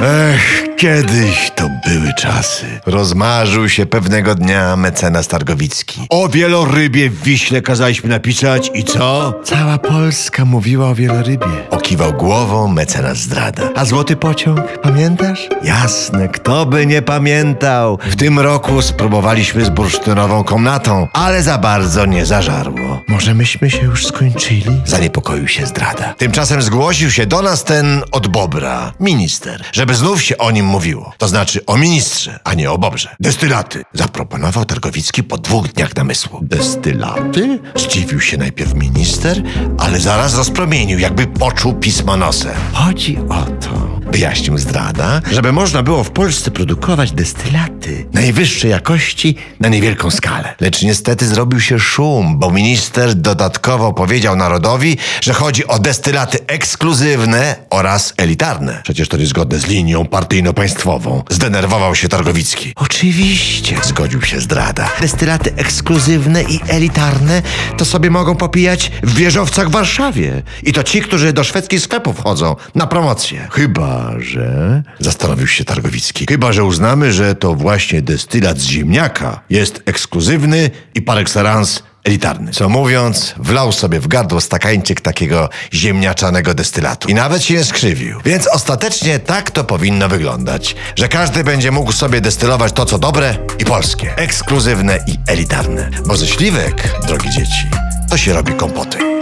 哎. Kiedyś to były czasy. Rozmarzył się pewnego dnia mecenas Targowicki. O wielorybie w Wiśle kazaliśmy napisać i co? Cała Polska mówiła o wielorybie. Okiwał głową mecenas zdrada. A złoty pociąg, pamiętasz? Jasne, kto by nie pamiętał. W tym roku spróbowaliśmy z bursztynową komnatą, ale za bardzo nie zażarło. Może myśmy się już skończyli? Zaniepokoił się zdrada. Tymczasem zgłosił się do nas ten od Bobra, minister, żeby znów się o nim mówiło. To znaczy o ministrze, a nie o Bobrze. Destylaty, zaproponował Targowicki po dwóch dniach namysłu. Destylaty? Zdziwił się najpierw minister, ale zaraz rozpromienił, jakby poczuł pismo nosem. Chodzi o wyjaśnił zdrada, żeby można było w Polsce produkować destylaty najwyższej jakości na niewielką skalę. Lecz niestety zrobił się szum, bo minister dodatkowo powiedział narodowi, że chodzi o destylaty ekskluzywne oraz elitarne. Przecież to niezgodne z linią partyjno-państwową. Zdenerwował się Targowicki. Oczywiście, zgodził się zdrada. Destylaty ekskluzywne i elitarne to sobie mogą popijać w wieżowcach w Warszawie. I to ci, którzy do szwedzkich sklepów chodzą na promocję. Chyba, że... Zastanowił się Targowicki. Chyba, że uznamy, że to właśnie destylat z ziemniaka jest ekskluzywny i par excellence elitarny. Co mówiąc, wlał sobie w gardło stakańczyk takiego ziemniaczanego destylatu. I nawet się nie skrzywił. Więc ostatecznie tak to powinno wyglądać, że każdy będzie mógł sobie destylować to, co dobre i polskie, ekskluzywne i elitarne. Bo ze śliwek, drogie dzieci, to się robi kompoty.